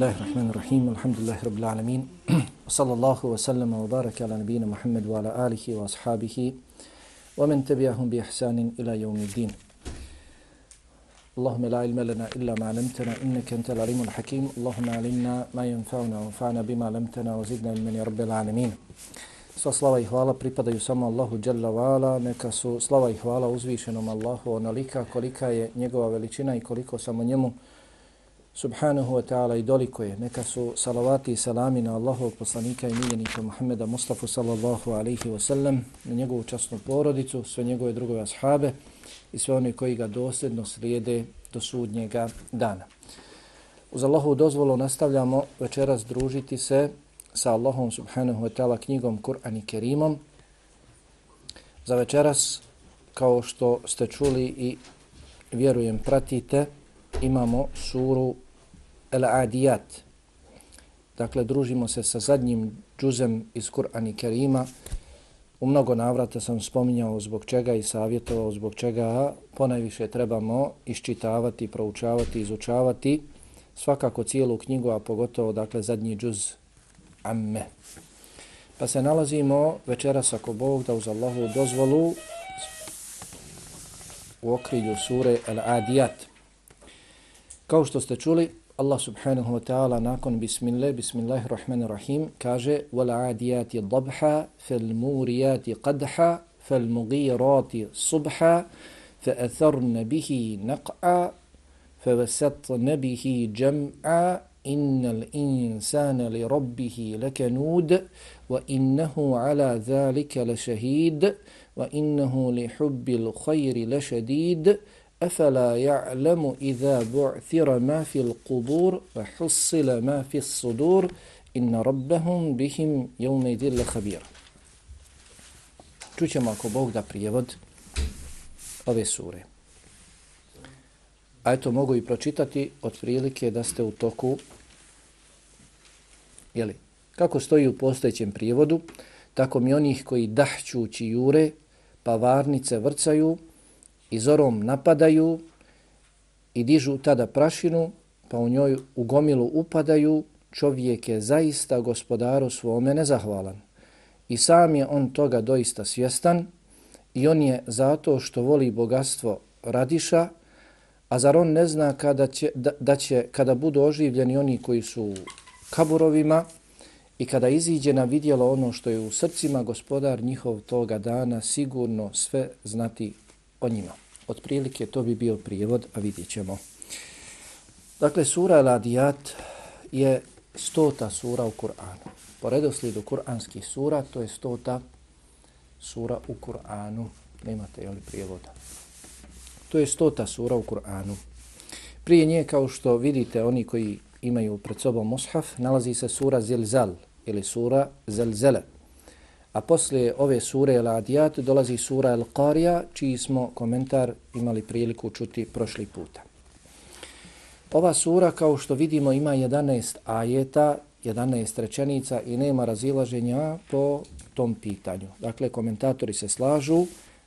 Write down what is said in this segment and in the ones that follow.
Bismillahirrahmanirrahim. Alhamdulillahi rabbil alamin. Sallallahu wa sallama wa baraka ala nabina Muhammad wa ala alihi wa ashabihi wa man tabi'ahum bi ihsanin ila yawmiddin. اللهم لا علم لنا إلا ما علمتنا إنك أنت العليم الحكيم اللهم علمنا ما ينفعنا وانفعنا بما علمتنا وزدنا من رب العالمين Sva slava i hvala pripadaju samo Allahu Jalla Vala, neka su slava i hvala uzvišenom Allahu onolika kolika je njegova veličina i koliko samo njemu subhanahu wa ta'ala i doliko je. Neka su salavati i salami na Allahov poslanika i miljenika Muhammeda Mustafa sallallahu alaihi wa sallam, na njegovu časnu porodicu, sve njegove drugove ashabe i sve oni koji ga dosljedno slijede do sudnjega dana. Uz Allahovu dozvolu nastavljamo večeras družiti se sa Allahom subhanahu wa ta'ala knjigom Kur'an i Kerimom. Za večeras, kao što ste čuli i vjerujem pratite, imamo suru El Adiyat. Dakle, družimo se sa zadnjim džuzem iz Kur'ani Kerima. U mnogo navrata sam spominjao zbog čega i savjetovao zbog čega ponajviše trebamo iščitavati, proučavati, izučavati svakako cijelu knjigu, a pogotovo dakle zadnji džuz amme. Pa se nalazimo večeras ako Bog da uz Allahu dozvolu u okrilju sure Al-Adiyat. Kao što ste čuli, Allah subhanahu wa ta'ala nakon bismillah, bismillahirrahmanirrahim, kaže وَالْعَادِيَاتِ ضَبْحَ فَالْمُورِيَاتِ قَدْحَ فَالْمُغِيرَاتِ صُبْحَ فَأَثَرْنَ بِهِ نَقْعَ فَوَسَطْنَ بِهِ جَمْعَ إن الإنسان لربه لكنود وإنه على ذلك لشهيد وإنه لحب الخير لشديد أفلا يعلم إذا بعثر ما في القبور وحصل ما في الصدور إن ربهم بهم يومئذ لخبير Čućemo ako Bog da prijevod ove sure. A eto mogu i pročitati od prilike da ste u toku jeli, kako stoji u postojećem prijevodu, tako mi onih koji dahćući jure, pa varnice vrcaju i zorom napadaju i dižu tada prašinu, pa u njoj u gomilu upadaju, čovjek je zaista gospodaru svome nezahvalan. I sam je on toga doista svjestan i on je zato što voli bogatstvo radiša, A zar on ne zna kada će, da, da će, kada budu oživljeni oni koji su u kaburovima i kada iziđe na vidjelo ono što je u srcima, gospodar njihov toga dana sigurno sve znati o njima. Otprilike to bi bio prijevod, a vidjet ćemo. Dakle, sura Al-Adiyat je stota sura u Kur'anu. Po redoslijedu kur'anskih sura, to je stota sura u Kur'anu. Nemate jel, prijevoda? To je stota sura u Kur'anu. Prije nje, kao što vidite, oni koji imaju pred sobom mushaf, nalazi se sura Zilzal ili sura Zelzele. A poslije ove sure El Adiyat dolazi sura El Qarija, čiji smo komentar imali priliku čuti prošli puta. Ova sura, kao što vidimo, ima 11 ajeta, 11 rečenica i nema razilaženja po tom pitanju. Dakle, komentatori se slažu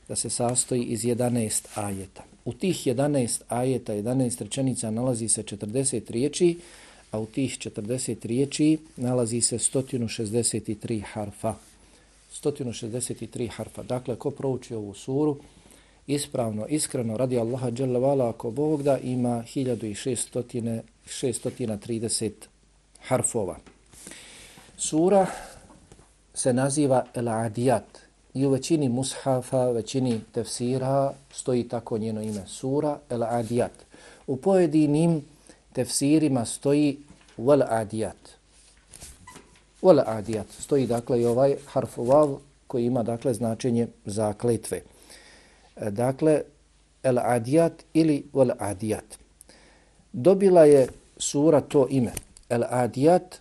da se sastoji iz 11 ajeta. U tih 11 ajeta, 11 rečenica nalazi se 40 riječi, a u tih 40 riječi nalazi se 163 harfa. 163 harfa. Dakle, ko prouči ovu suru, ispravno, iskreno, radi Allaha dželle ako Bog da, ima 1630 harfova. Sura se naziva El Adiyat, I u većini mushafa, većini tefsira stoji tako njeno ime sura El Adiyat. U pojedinim tefsirima stoji Wal Adiyat. Wal Adiyat. Stoji dakle i ovaj harf vav koji ima dakle značenje zakletve. E, dakle, El Adiyat ili Wal Adiyat. Dobila je sura to ime. El Adiyat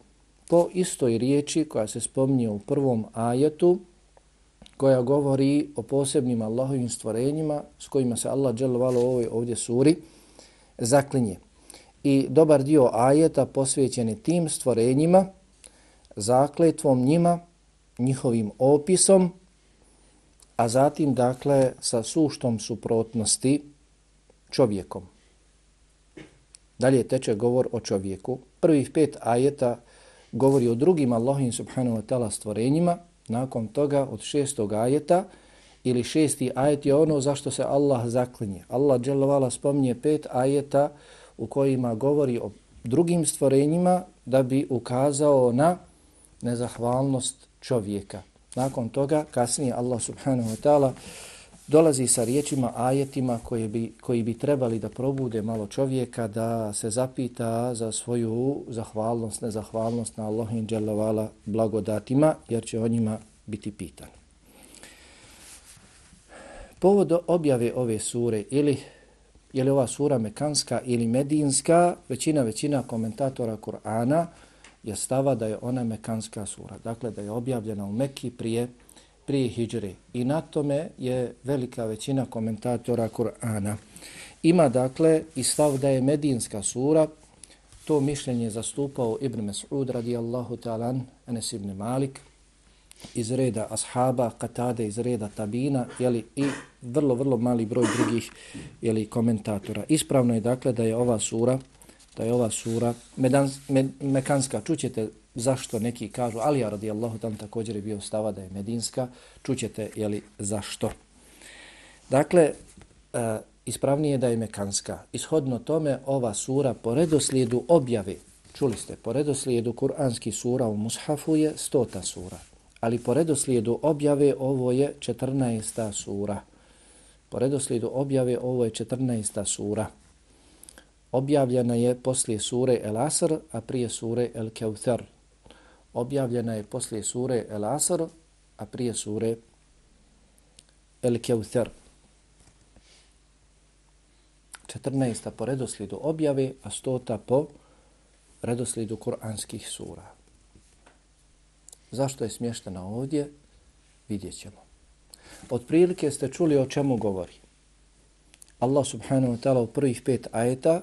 po istoj riječi koja se spominje u prvom ajetu koja govori o posebnim Allahovim stvorenjima s kojima se Allah dželovalo u ovoj ovdje suri zaklinje. I dobar dio ajeta posvećen tim stvorenjima, zakletvom njima, njihovim opisom, a zatim dakle sa suštom suprotnosti čovjekom. Dalje teče govor o čovjeku, prvih pet ajeta govori o drugim Allahim subhanahu wa ta'ala stvorenjima, nakon toga od šestog ajeta ili šesti ajet je ono zašto se Allah zaklinje. Allah dželovala spominje pet ajeta u kojima govori o drugim stvorenjima da bi ukazao na nezahvalnost čovjeka. Nakon toga, kasnije Allah subhanahu wa ta'ala dolazi sa riječima, ajetima koje bi, koji bi trebali da probude malo čovjeka da se zapita za svoju zahvalnost, nezahvalnost na Allahim dželavala blagodatima, jer će o njima biti pitan. Povod objave ove sure ili je li ova sura mekanska ili medinska, većina većina komentatora Kur'ana je stava da je ona mekanska sura. Dakle, da je objavljena u Mekki prije, prije hijđre. I na tome je velika većina komentatora Kur'ana. Ima dakle i stav da je medinska sura, to mišljenje zastupao Ibn Mas'ud radijallahu ta'ala, Enes ibn Malik, iz reda ashaba, katade iz reda tabina, jeli, i vrlo, vrlo mali broj drugih jeli, komentatora. Ispravno je dakle da je ova sura, da je ova sura medans, med, mekanska. Čućete zašto neki kažu, ali ja radijallahu tam također je bio stava da je medinska. Čućete jeli, zašto. Dakle, e, ispravnije da je mekanska. Ishodno tome ova sura po redoslijedu objave, čuli ste, po redoslijedu kuranski sura u Mushafu je stota sura ali po redoslijedu objave ovo je 14. sura. Po redoslijedu objave ovo je 14. sura. Objavljena je poslije sure El Asr, a prije sure El Keuthar. Objavljena je poslije sure El Asr, a prije sure El Keuthar. 14. po redoslijedu objave, a 100. po redoslijedu kuranskih sura. Zašto je smještena ovdje? Vidjet ćemo. Od prilike ste čuli o čemu govori. Allah subhanahu wa ta'ala u prvih pet ajeta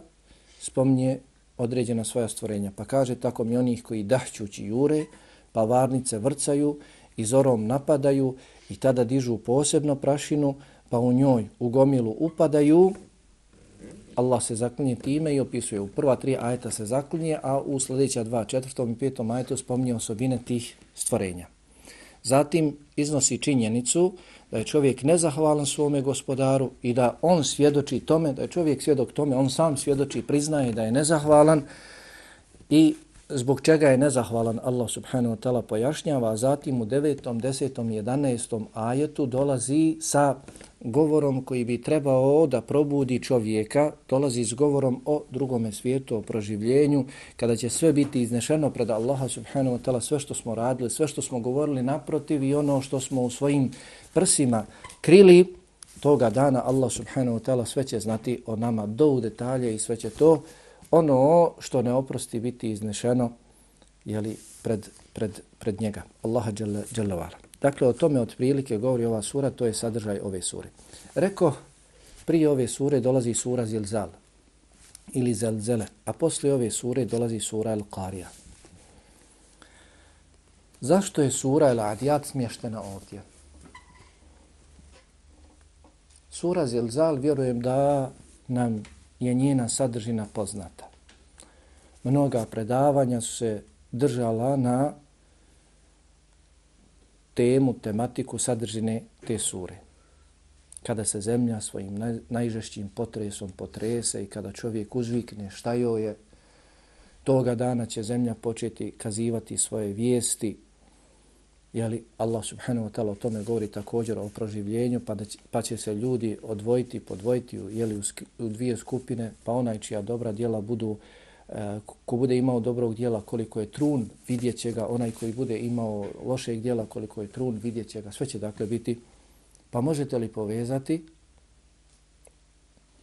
spomnje određena svoja stvorenja. Pa kaže tako mi onih koji dahćući jure, pa varnice vrcaju i zorom napadaju i tada dižu posebno prašinu, pa u njoj u gomilu upadaju, Allah se zaklinje time i opisuje. U prva tri ajeta se zaklinje, a u sljedeća dva, četvrtom i petom ajetu spominje osobine tih stvorenja. Zatim iznosi činjenicu da je čovjek nezahvalan svome gospodaru i da on svjedoči tome, da je čovjek svjedok tome, on sam svjedoči, priznaje da je nezahvalan i zbog čega je nezahvalan Allah subhanahu wa ta'ala pojašnjava, a zatim u 9., 10., 11. ajetu dolazi sa govorom koji bi trebao da probudi čovjeka, dolazi s govorom o drugome svijetu, o proživljenju, kada će sve biti iznešeno pred Allaha subhanahu wa ta'ala, sve što smo radili, sve što smo govorili naprotiv i ono što smo u svojim prsima krili, toga dana Allah subhanahu wa ta'ala sve će znati o nama do u detalje i sve će to ono što ne oprosti biti iznešeno jeli, pred, pred, pred njega. Allaha jalla vala. Dakle, o tome otprilike govori ova sura, to je sadržaj ove sure. Reko, prije ove sure dolazi sura Zilzal ili Zelzele, a poslije ove sure dolazi sura Al-Qarija. Zašto je sura Al-Adiyat smještena ovdje? Sura Zilzal, vjerujem da nam je njena sadržina poznata. Mnoga predavanja su se držala na temu, tematiku sadržine te sure. Kada se zemlja svojim najžešćim potresom potrese i kada čovjek uzvikne šta joj je, toga dana će zemlja početi kazivati svoje vijesti, Jeli, Allah subhanahu wa ta'ala o tome govori također o proživljenju, pa, da će, pa će se ljudi odvojiti, podvojiti jeli, u, u dvije skupine, pa onaj čija dobra djela budu, uh, Eh, ko bude imao dobrog djela koliko je trun, vidjet će ga, onaj koji bude imao lošeg djela koliko je trun, vidjet će ga, sve će dakle biti. Pa možete li povezati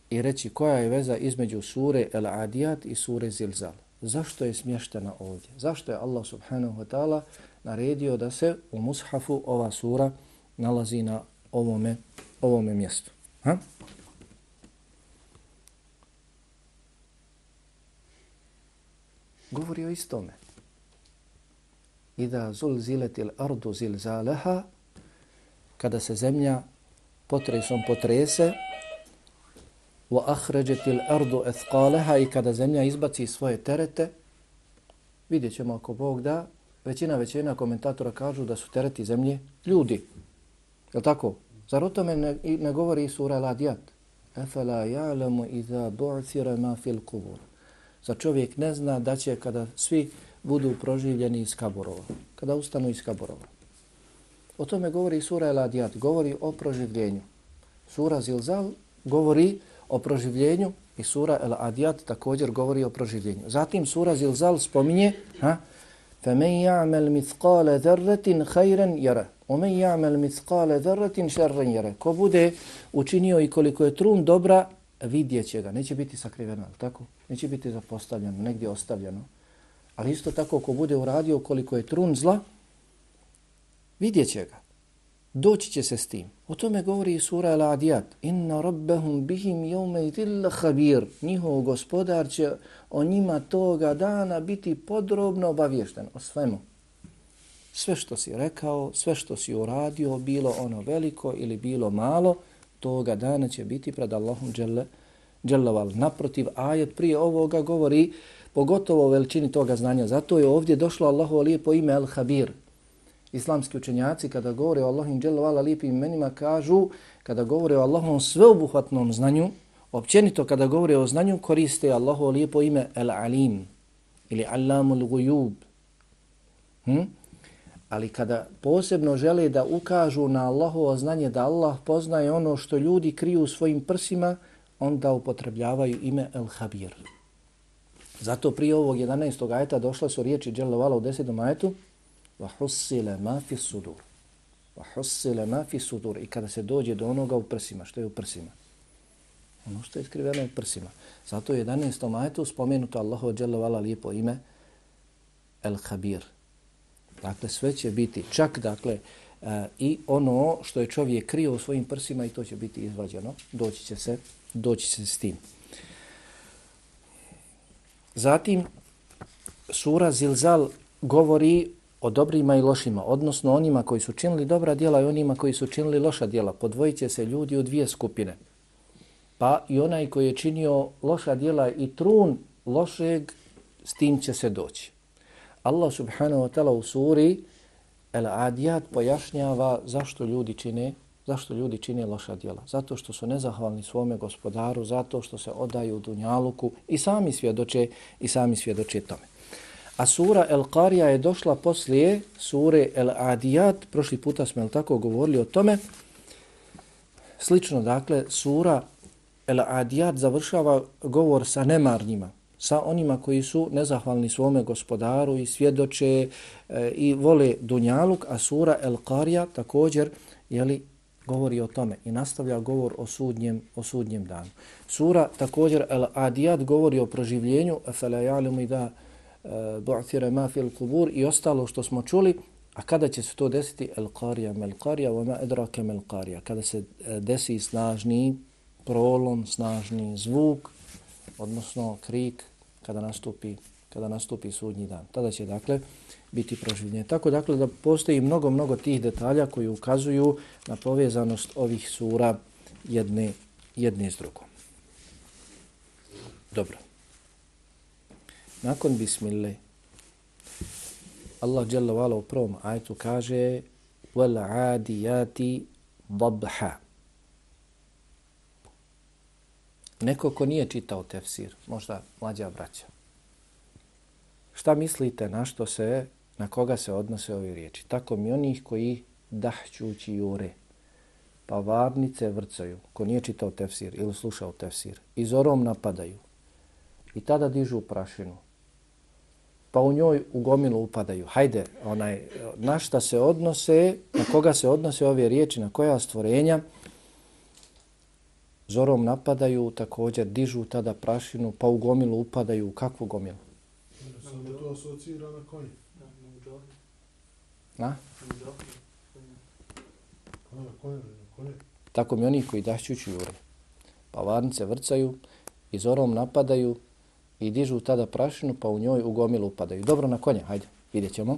i reći koja je veza između sure El Adiyat i sure Zilzal? Zašto je smještena ovdje? Zašto je Allah subhanahu wa ta'ala naredio da se u mushafu ova sura nalazi na ovome, ovome mjestu. Ha? Govori o istome. Ida zul ziletil ardu zilzaleha, kada se zemlja potresom potrese, wa ahređetil ardu ethqaleha i kada zemlja izbaci svoje terete, Vidjet ćemo ako Bog da, većina većina komentatora kažu da su tereti zemlje ljudi. Je tako? Zar o tome ne, ne govori sura Ladijat? Efela ja'lamu iza bu'thira ma fil kubur. Za čovjek ne zna da će kada svi budu proživljeni iz kaborova. Kada ustanu iz kaborova. O tome govori sura Ladijat. Govori o proživljenju. Sura Zilzal govori o proživljenju i sura El Adiyat također govori o proživljenju. Zatim sura Zilzal spominje ha فَمَنْ يَعْمَلْ مِثْقَالَ ذَرَّةٍ خَيْرًا يَرَ وَمَنْ يَعْمَلْ مِثْقَالَ ذَرَّةٍ شَرًّا يَرَ Ko bude učinio i koliko je trun dobra, vidjet će ga. Neće biti sakriveno, tako? Neće biti zapostavljeno, negdje ostavljeno. Ali isto tako, ko bude uradio koliko je trun zla, vidjet će ga. Doći će se s tim. O tome govori i sura Al-Adiyat. Inna rabbahum bihim jome idilla khabir. Njihov gospodar će o njima toga dana biti podrobno obavješten o svemu. Sve što si rekao, sve što si uradio, bilo ono veliko ili bilo malo, toga dana će biti pred Allahom dželaval. Naprotiv, ajet prije ovoga govori pogotovo o veličini toga znanja. Zato je ovdje došlo Allahovo lijepo ime El-Habir. islamski učenjaci kada govore o Allahim dželovala lijepim imenima kažu kada govore o Allahom sveobuhvatnom znanju, općenito kada govore o znanju koriste Allahovo lijepo ime El Alim ili Allamul Gujub. Hm? Ali kada posebno žele da ukažu na Allahovo znanje da Allah poznaje ono što ljudi kriju u svojim prsima, onda upotrebljavaju ime El Habir. Zato prije ovog 11. ajeta došle su riječi Dželovala u 10. ajetu وَحُسِّلَ مَا فِي السُّدُورِ وَحُسِّلَ مَا فِي السُّدُورِ I kada se dođe do onoga u prsima, što je u prsima? Ono što je skriveno u prsima. Zato je 11. majetu spomenuto Allahu Jalla vala lijepo ime El Khabir. Dakle, sve će biti, čak dakle, uh, i ono što je čovjek krio u svojim prsima i to će biti izvađeno. Doći će se, doći će se s tim. Zatim, sura Zilzal govori o dobrima i lošima, odnosno onima koji su činili dobra djela i onima koji su činili loša djela. Podvojit se ljudi u dvije skupine. Pa i onaj koji je činio loša djela i trun lošeg, s tim će se doći. Allah subhanahu wa ta'ala u suri El Adiyat pojašnjava zašto ljudi čine zašto ljudi čine loša djela. Zato što su nezahvalni svome gospodaru, zato što se odaju u dunjaluku i sami svjedoče i sami svjedoče tome. A sura El Qarija je došla poslije sure El Adiyat. Prošli puta smo el tako govorili o tome. Slično, dakle, sura El Adiyat završava govor sa nemarnjima, sa onima koji su nezahvalni svome gospodaru i svjedoče e, i vole Dunjaluk, a sura El Qarija također jeli, govori o tome i nastavlja govor o sudnjem, o sudnjem danu. Sura također El Adiyat govori o proživljenju, fala ya'lamu ja'limu da eh, bu'thira ma fil qubur i ostalo što smo čuli, a kada će se to desiti? El qarija mel qarija wa ma adraka mel qarija. Kada se eh, desi snažni prolom, snažni zvuk, odnosno krik, kada nastupi, kada nastupi sudnji dan. Tada će, dakle, biti proživljenje. Tako, dakle, da postoji mnogo, mnogo tih detalja koji ukazuju na povezanost ovih sura jedne, jedne s drugom. Dobro. Nakon bismillah, Allah Jalla vala u prvom ajtu kaže wal adiyati dabha. Neko ko nije čitao tefsir, možda mlađa braća. Šta mislite na što se, na koga se odnose ove riječi? Tako mi onih koji dahćući jure, pa varnice vrcaju, ko nije čitao tefsir ili slušao tefsir, i zorom napadaju i tada dižu prašinu pa u njoj u gomilu upadaju. Hajde, onaj, na šta se odnose, na koga se odnose ove riječi, na koja stvorenja, zorom napadaju, također dižu tada prašinu, pa u gomilu upadaju. U kakvu gomilu? Samo to asocira na konje. Na? Tako mi oni koji dašćuću jure. Pa varnice vrcaju i zorom napadaju, i dižu tada prašinu pa u njoj u gomilu upadaju. Dobro na konja, hajde, vidjet ćemo.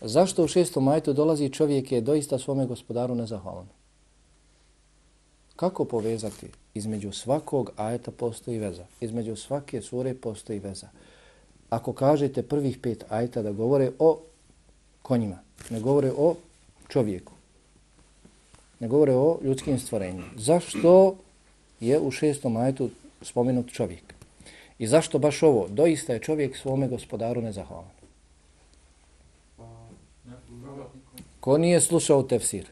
Zašto u šestom majtu dolazi čovjek je doista svome gospodaru nezahvalan? Kako povezati? Između svakog ajeta postoji veza. Između svake sure postoji veza. ako kažete prvih pet ajeta da govore o konjima, ne govore o čovjeku, ne govore o ljudskim stvorenjima. Zašto je u šestom ajtu spomenut čovjek? I zašto baš ovo? Doista je čovjek svome gospodaru nezahvalan. Ko nije slušao tefsir?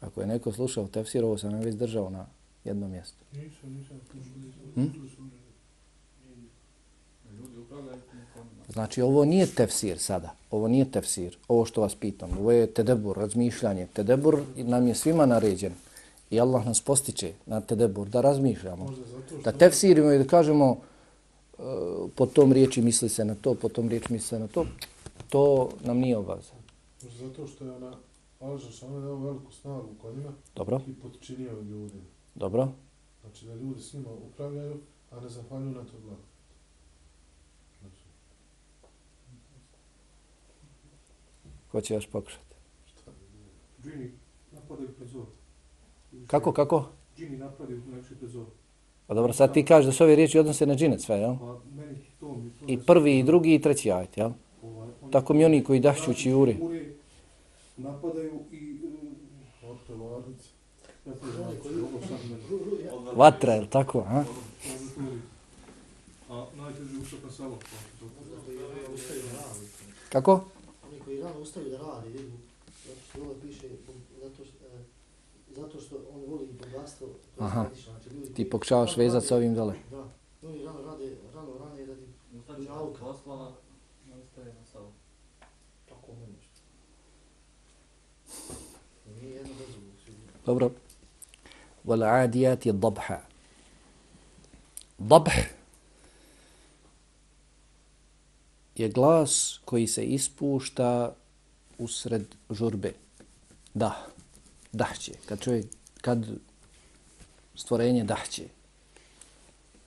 Ako je neko slušao tefsir, ovo sam ne već držao na jednom mjestu. Nisam, nisam. Hm? Znači, ovo nije tefsir sada. Ovo nije tefsir. Ovo što vas pitam. Ovo je tedebur, razmišljanje. Tedebur nam je svima naređen. I Allah nas postiče na tedebur da razmišljamo. Da tefsirimo i da kažemo uh, po tom riječi misli se na to, po tom riječi misli se na to. To nam nije obaza. Zato što je ona Alža Šana dao veliku snagu konjima Dobro. i podčinio ljudima. Dobro. Znači da ljudi s njima upravljaju, a ne zahvaljuju na to blago. Znači, Ko će još pokušati? šta bi bilo? Džini napadaju pred zor. Kako, kako? Džini napadaju znači pred zor. Pa dobro, sad ti kažeš da se ove riječi odnose na džine sve, jel? Pa meni to mi to I prvi, i drugi, i treći ajt, jel? ovaj, Tako mi oni koji dahćući ure. ure napadaju i meni. Vatra, jel tako, a? Salo. pa. Kako? Oni koji rano ustaju da radi, vidu, zato što ovo piše, zato što, e, zato što on voli bogatstvo, to je Aha. središnja, znači ljudi Ti koji pokušavaš rano vezati rade- s ovim dole. Da, oni rano rade, rano rane radi Znači, nauka. posla ne ostaje na salu. Tako ne nešto. Nije jedno bez drugog, svi. Dobro. والعاديات ضبحا ضبح je glas koji se ispušta usred žurbe. Da, dahće. Kad čovjek, kad stvorenje dahće,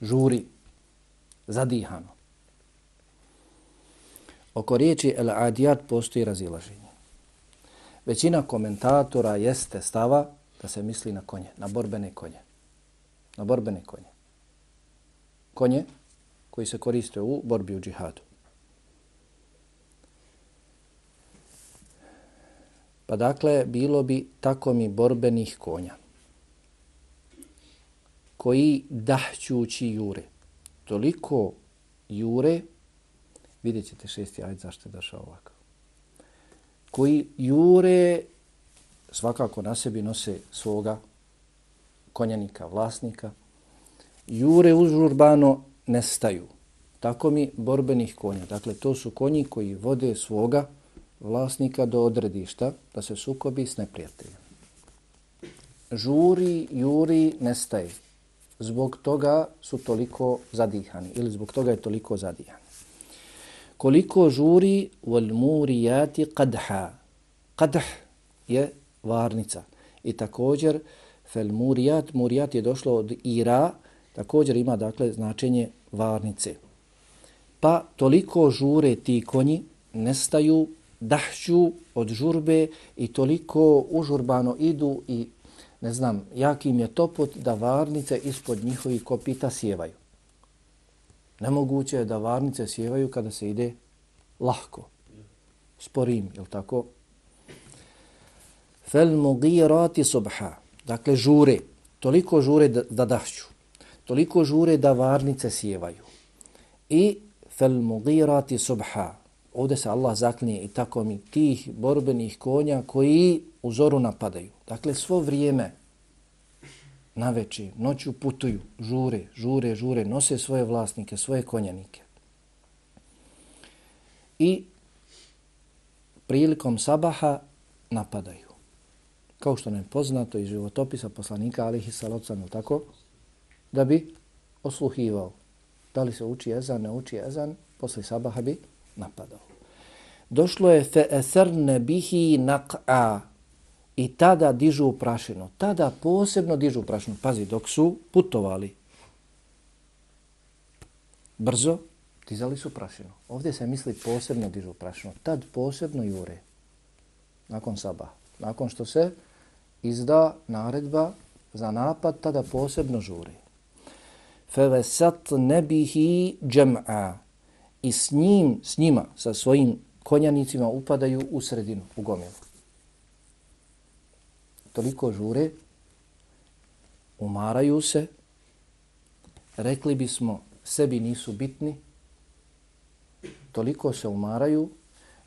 žuri, zadihano. Oko riječi el adijat postoji razilaženje. Većina komentatora jeste stava da se misli na konje, na borbene konje. Na borbene konje. Konje koji se koriste u borbi u džihadu. Pa dakle, bilo bi tako mi borbenih konja koji dahćući jure. Toliko jure, vidjet ćete šesti ajd zašto je došao ovako. Koji jure svakako na sebi nose svoga konjanika, vlasnika, jure užurbano nestaju. Tako mi borbenih konja. Dakle, to su konji koji vode svoga vlasnika do odredišta da se sukobi s neprijateljem. Žuri, juri, nestaje. Zbog toga su toliko zadihani ili zbog toga je toliko zadihani. Koliko žuri wal murijati qadha. Qadh je varnica. I također fel murijat, murijat je došlo od ira, također ima dakle značenje varnice. Pa toliko žure ti konji, nestaju, dahću od žurbe i toliko užurbano idu i ne znam, jak im je topot da varnice ispod njihovih kopita sjevaju. Nemoguće je da varnice sjevaju kada se ide lahko, sporim, je tako? Fel mugirati subha. Dakle, žure. Toliko žure da, da dahću. Toliko žure da varnice sjevaju. I fel mugirati subha. Ovdje se Allah zaklinje i tako mi tih borbenih konja koji u zoru napadaju. Dakle, svo vrijeme na veći, noću putuju, žure, žure, žure, nose svoje vlasnike, svoje konjanike. I prilikom sabaha napadaju. Kao što nam je poznato iz životopisa poslanika alihi salocanu, tako, da bi osluhivao. Da li se uči ezan, ne uči ezan, posle sabaha bi napadao. Došlo je fe'esrne bihi nak'a i tada dižu prašinu. Tada posebno dižu prašinu. Pazi, dok su putovali brzo, dizali su prašinu. Ovdje se misli posebno dižu prašinu. Tad posebno jure. Nakon saba. Nakon što se izda naredba za napad, tada posebno žuri. Fe vesat nebihi džem'a. I s njim, s njima, sa svojim konjanicima upadaju u sredinu, u gomilu. Toliko žure, umaraju se, rekli bismo sebi nisu bitni, toliko se umaraju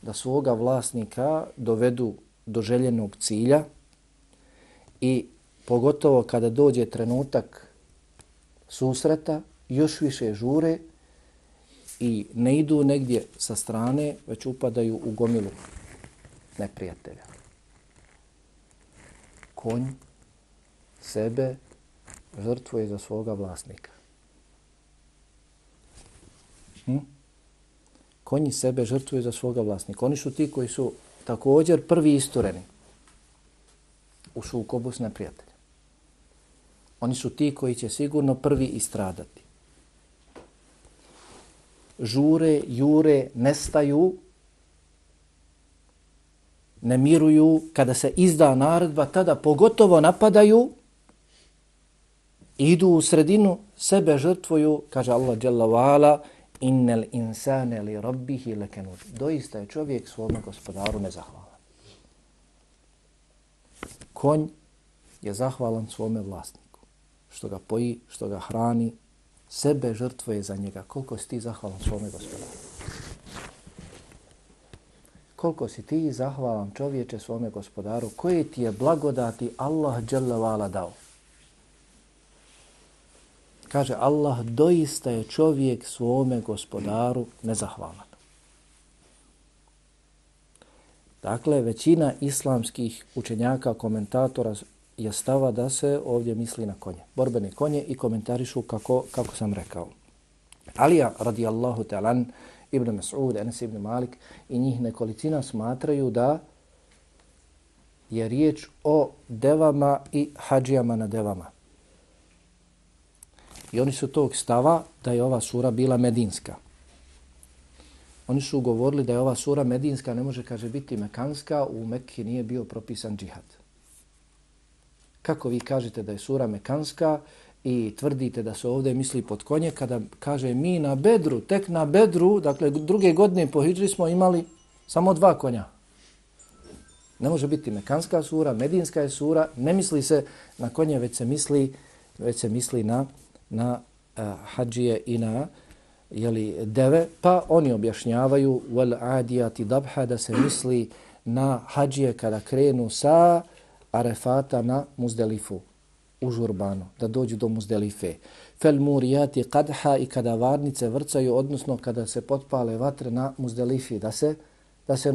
da svoga vlasnika dovedu do željenog cilja i pogotovo kada dođe trenutak susreta, još više žure i ne idu negdje sa strane, već upadaju u gomilu neprijatelja. Konj sebe žrtvuje za svoga vlasnika. Hm? Konji sebe žrtvuju za svoga vlasnika. Oni su ti koji su također prvi istureni u sukobu s neprijateljem. Oni su ti koji će sigurno prvi istradati. Žure, jure, nestaju, ne miruju, kada se izda naredba, tada pogotovo napadaju, idu u sredinu, sebe žrtvuju, kaže Allah dželle vala, innel insane li rabbihi lekenut. Doista je čovjek svome gospodaru nezahvalan. Konj je zahvalan svome vlasniku. Što ga poji, što ga hrani, sebe žrtvuje za njega. Koliko si ti zahvalan svome gospodaru? Koliko si ti zahvalan čovječe svome gospodaru? Koje ti je blagodati Allah dželle dao? Kaže Allah, doista je čovjek svome gospodaru nezahvalan. Dakle, većina islamskih učenjaka, komentatora je stava da se ovdje misli na konje. Borbene konje i komentarišu kako, kako sam rekao. Alija radijallahu ta'lan, Ibn Mas'ud, Enes ibn Malik i njih nekolicina smatraju da je riječ o devama i hađijama na devama. I oni su tog stava da je ova sura bila medinska. Oni su govorili da je ova sura medinska, ne može, kaže, biti mekanska, u Mekki nije bio propisan džihad. Kako vi kažete da je sura mekanska i tvrdite da se ovdje misli pod konje, kada kaže mi na bedru, tek na bedru, dakle druge godine po hijđri smo imali samo dva konja. Ne može biti mekanska sura, medinska je sura, ne misli se na konje, već se misli, već se misli na na uh, hađije i na jeli, deve, pa oni objašnjavaju wal adiyati dabha da se misli na hađije kada krenu sa arefata na muzdelifu u žurbanu, da dođu do muzdelife. Fel murijati kadha i kada varnice vrcaju, odnosno kada se potpale vatre na muzdelifi, da se, da se